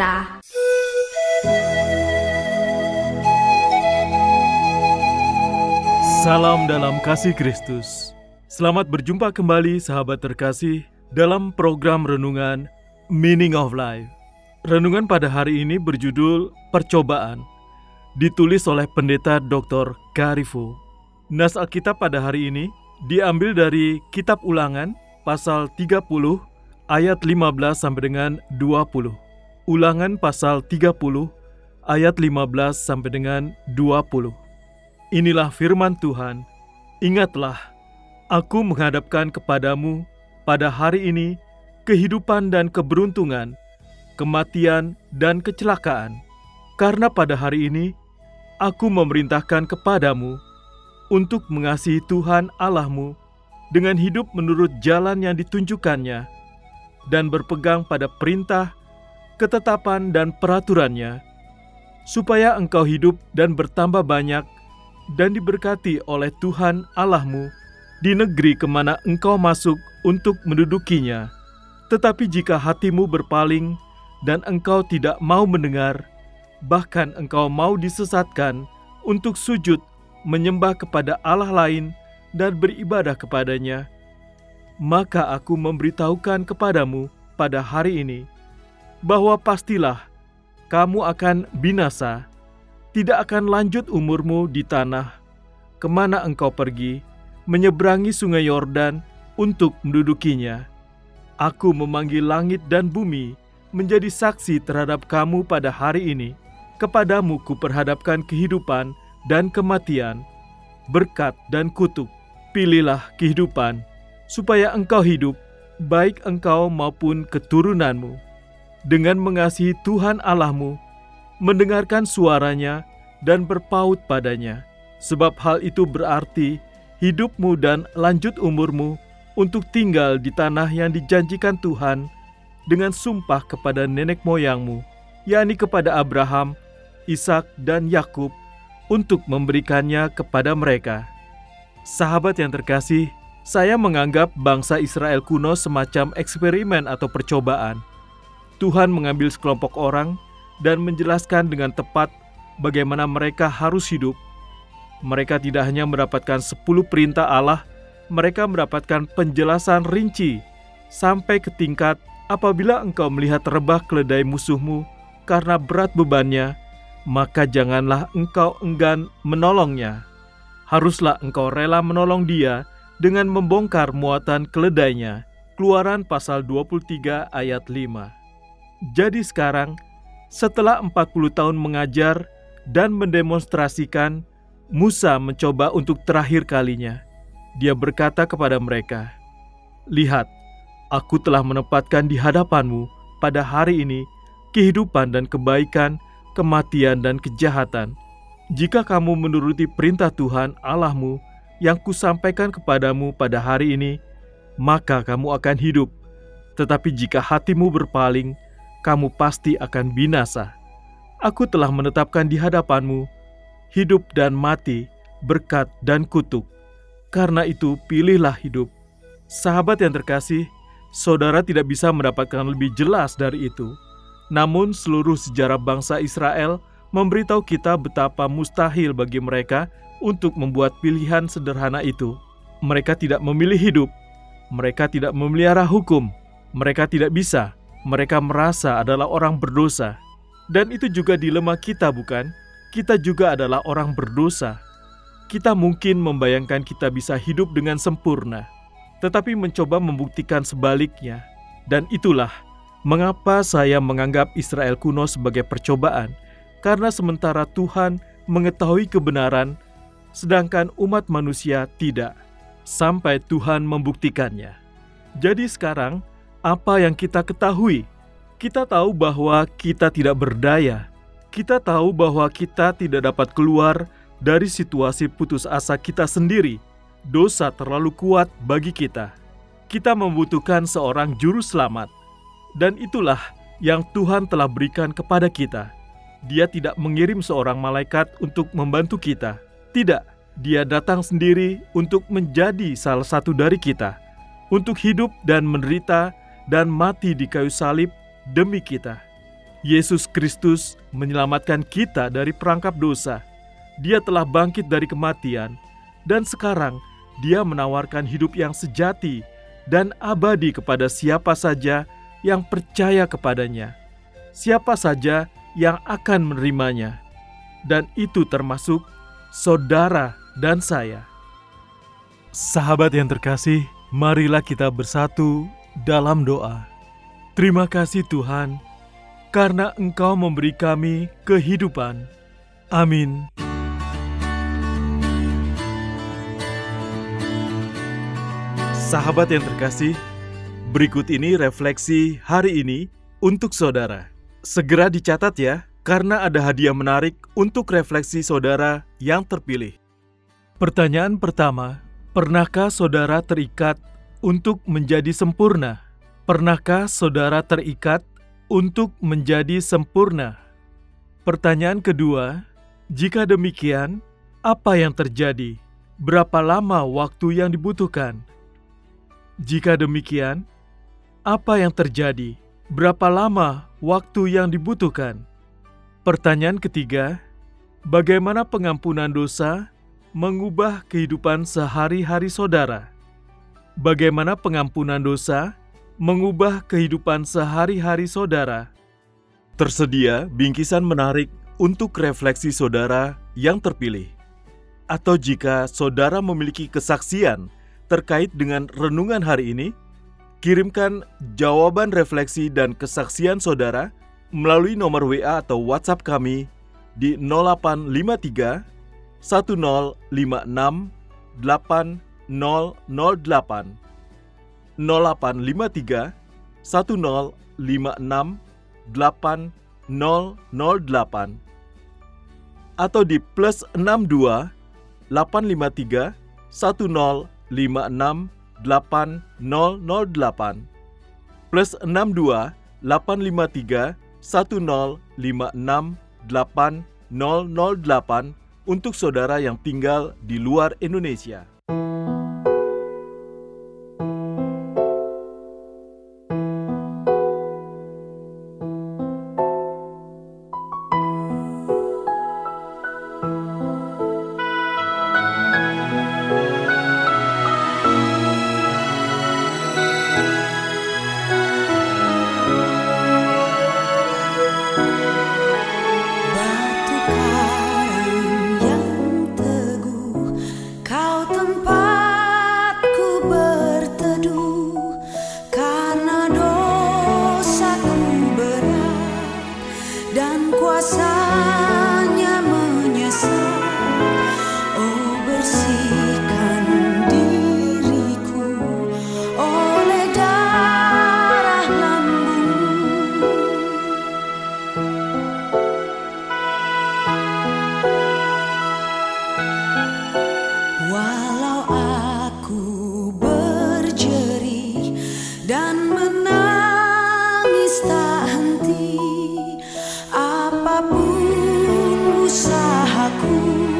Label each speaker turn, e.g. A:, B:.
A: Kita
B: Salam dalam kasih Kristus. Selamat berjumpa kembali sahabat terkasih dalam program renungan Meaning of Life. Renungan pada hari ini berjudul Percobaan. Ditulis oleh pendeta Dr. Garifo. Nas Alkitab pada hari ini diambil dari Kitab Ulangan pasal 30 ayat 15 sampai dengan 20. Ulangan pasal 30 ayat 15 sampai dengan 20. Inilah firman Tuhan. Ingatlah, aku menghadapkan kepadamu pada hari ini kehidupan dan keberuntungan, kematian dan kecelakaan. Karena pada hari ini aku memerintahkan kepadamu untuk mengasihi Tuhan Allahmu dengan hidup menurut jalan yang ditunjukkannya dan berpegang pada perintah, ketetapan dan peraturannya, supaya engkau hidup dan bertambah banyak dan diberkati oleh Tuhan Allahmu di negeri ke mana engkau masuk untuk mendudukinya. Tetapi jika hatimu berpaling dan engkau tidak mau mendengar, bahkan engkau mau disesatkan untuk sujud menyembah kepada Allah lain dan beribadah kepadanya, maka aku memberitahukan kepadamu pada hari ini bahwa pastilah kamu akan binasa tidak akan lanjut umurmu di tanah ke mana engkau pergi, menyeberangi sungai Yordan untuk mendudukinya. Aku memanggil langit dan bumi menjadi saksi terhadap kamu pada hari ini. Kepadamu kuperhadapkan kehidupan dan kematian, berkat dan kutuk. Pilihlah kehidupan, supaya engkau hidup, baik engkau maupun keturunanmu. Dengan mengasihi Tuhan Allahmu, mendengarkan suaranya dan berpaut padanya, sebab hal itu berarti hidupmu dan lanjut umurmu untuk tinggal di tanah yang dijanjikan Tuhan dengan sumpah kepada nenek moyangmu, yakni kepada Abraham, Ishak, dan Yakub, untuk memberikannya kepada mereka. Sahabat yang terkasih, saya menganggap bangsa Israel kuno semacam eksperimen atau percobaan. Tuhan mengambil sekelompok orang dan menjelaskan dengan tepat bagaimana mereka harus hidup. Mereka tidak hanya mendapatkan 10 perintah Allah, mereka mendapatkan penjelasan rinci sampai ke tingkat apabila engkau melihat rebah keledai musuhmu karena berat bebannya, maka janganlah engkau enggan menolongnya. Haruslah engkau rela menolong dia dengan membongkar muatan keledainya. Keluaran pasal 23 ayat 5. Jadi sekarang, setelah 40 tahun mengajar dan mendemonstrasikan, Musa mencoba untuk terakhir kalinya. Dia berkata kepada mereka, "Lihat, aku telah menempatkan di hadapanmu pada hari ini kehidupan dan kebaikan, kematian dan kejahatan. Jika kamu menuruti perintah Tuhan Allahmu yang kusampaikan kepadamu pada hari ini, maka kamu akan hidup. Tetapi jika hatimu berpaling, kamu pasti akan binasa. Aku telah menetapkan di hadapanmu hidup dan mati, berkat dan kutuk. Karena itu, pilihlah hidup. Sahabat yang terkasih, saudara tidak bisa mendapatkan lebih jelas dari itu. Namun, seluruh sejarah bangsa Israel memberitahu kita betapa mustahil bagi mereka untuk membuat pilihan sederhana itu. Mereka tidak memilih hidup, mereka tidak memelihara hukum, mereka tidak bisa mereka merasa adalah orang berdosa. Dan itu juga dilema kita, bukan? Kita juga adalah orang berdosa. Kita mungkin membayangkan kita bisa hidup dengan sempurna, tetapi mencoba membuktikan sebaliknya. Dan itulah Mengapa saya menganggap Israel kuno sebagai percobaan? Karena sementara Tuhan mengetahui kebenaran, sedangkan umat manusia tidak, sampai Tuhan membuktikannya. Jadi, sekarang apa yang kita ketahui? Kita tahu bahwa kita tidak berdaya, kita tahu bahwa kita tidak dapat keluar dari situasi putus asa kita sendiri. Dosa terlalu kuat bagi kita. Kita membutuhkan seorang juru selamat dan itulah yang Tuhan telah berikan kepada kita. Dia tidak mengirim seorang malaikat untuk membantu kita. Tidak, dia datang sendiri untuk menjadi salah satu dari kita, untuk hidup dan menderita dan mati di kayu salib demi kita. Yesus Kristus menyelamatkan kita dari perangkap dosa. Dia telah bangkit dari kematian, dan sekarang Dia menawarkan hidup yang sejati dan abadi kepada siapa saja yang percaya kepadanya, siapa saja yang akan menerimanya, dan itu termasuk saudara dan saya. Sahabat yang terkasih, marilah kita bersatu dalam doa. Terima kasih Tuhan, karena Engkau memberi kami kehidupan. Amin. Sahabat yang terkasih, Berikut ini refleksi hari ini untuk saudara. Segera dicatat ya, karena ada hadiah menarik untuk refleksi saudara yang terpilih. Pertanyaan pertama, pernahkah saudara terikat untuk menjadi sempurna? Pernahkah saudara terikat untuk menjadi sempurna? Pertanyaan kedua, jika demikian, apa yang terjadi? Berapa lama waktu yang dibutuhkan? Jika demikian, apa yang terjadi? Berapa lama waktu yang dibutuhkan? Pertanyaan ketiga, bagaimana pengampunan dosa mengubah kehidupan sehari-hari saudara? Bagaimana pengampunan dosa mengubah kehidupan sehari-hari saudara? Tersedia bingkisan menarik untuk refleksi saudara yang terpilih. Atau jika saudara memiliki kesaksian terkait dengan renungan hari ini, Kirimkan jawaban refleksi dan kesaksian saudara melalui nomor WA atau WhatsApp kami di 0853 1056 8008 0853 1056 8008 atau di plus 62 853 1056 8008 plus 62 853 1056 8008 untuk saudara yang tinggal di luar Indonesia. tempatku berteduh
C: karena dosaku berat dan kuasanya menyesal oh bersihkan diriku oleh darah lambung. aku.